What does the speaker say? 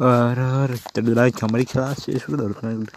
Alright, like how many classes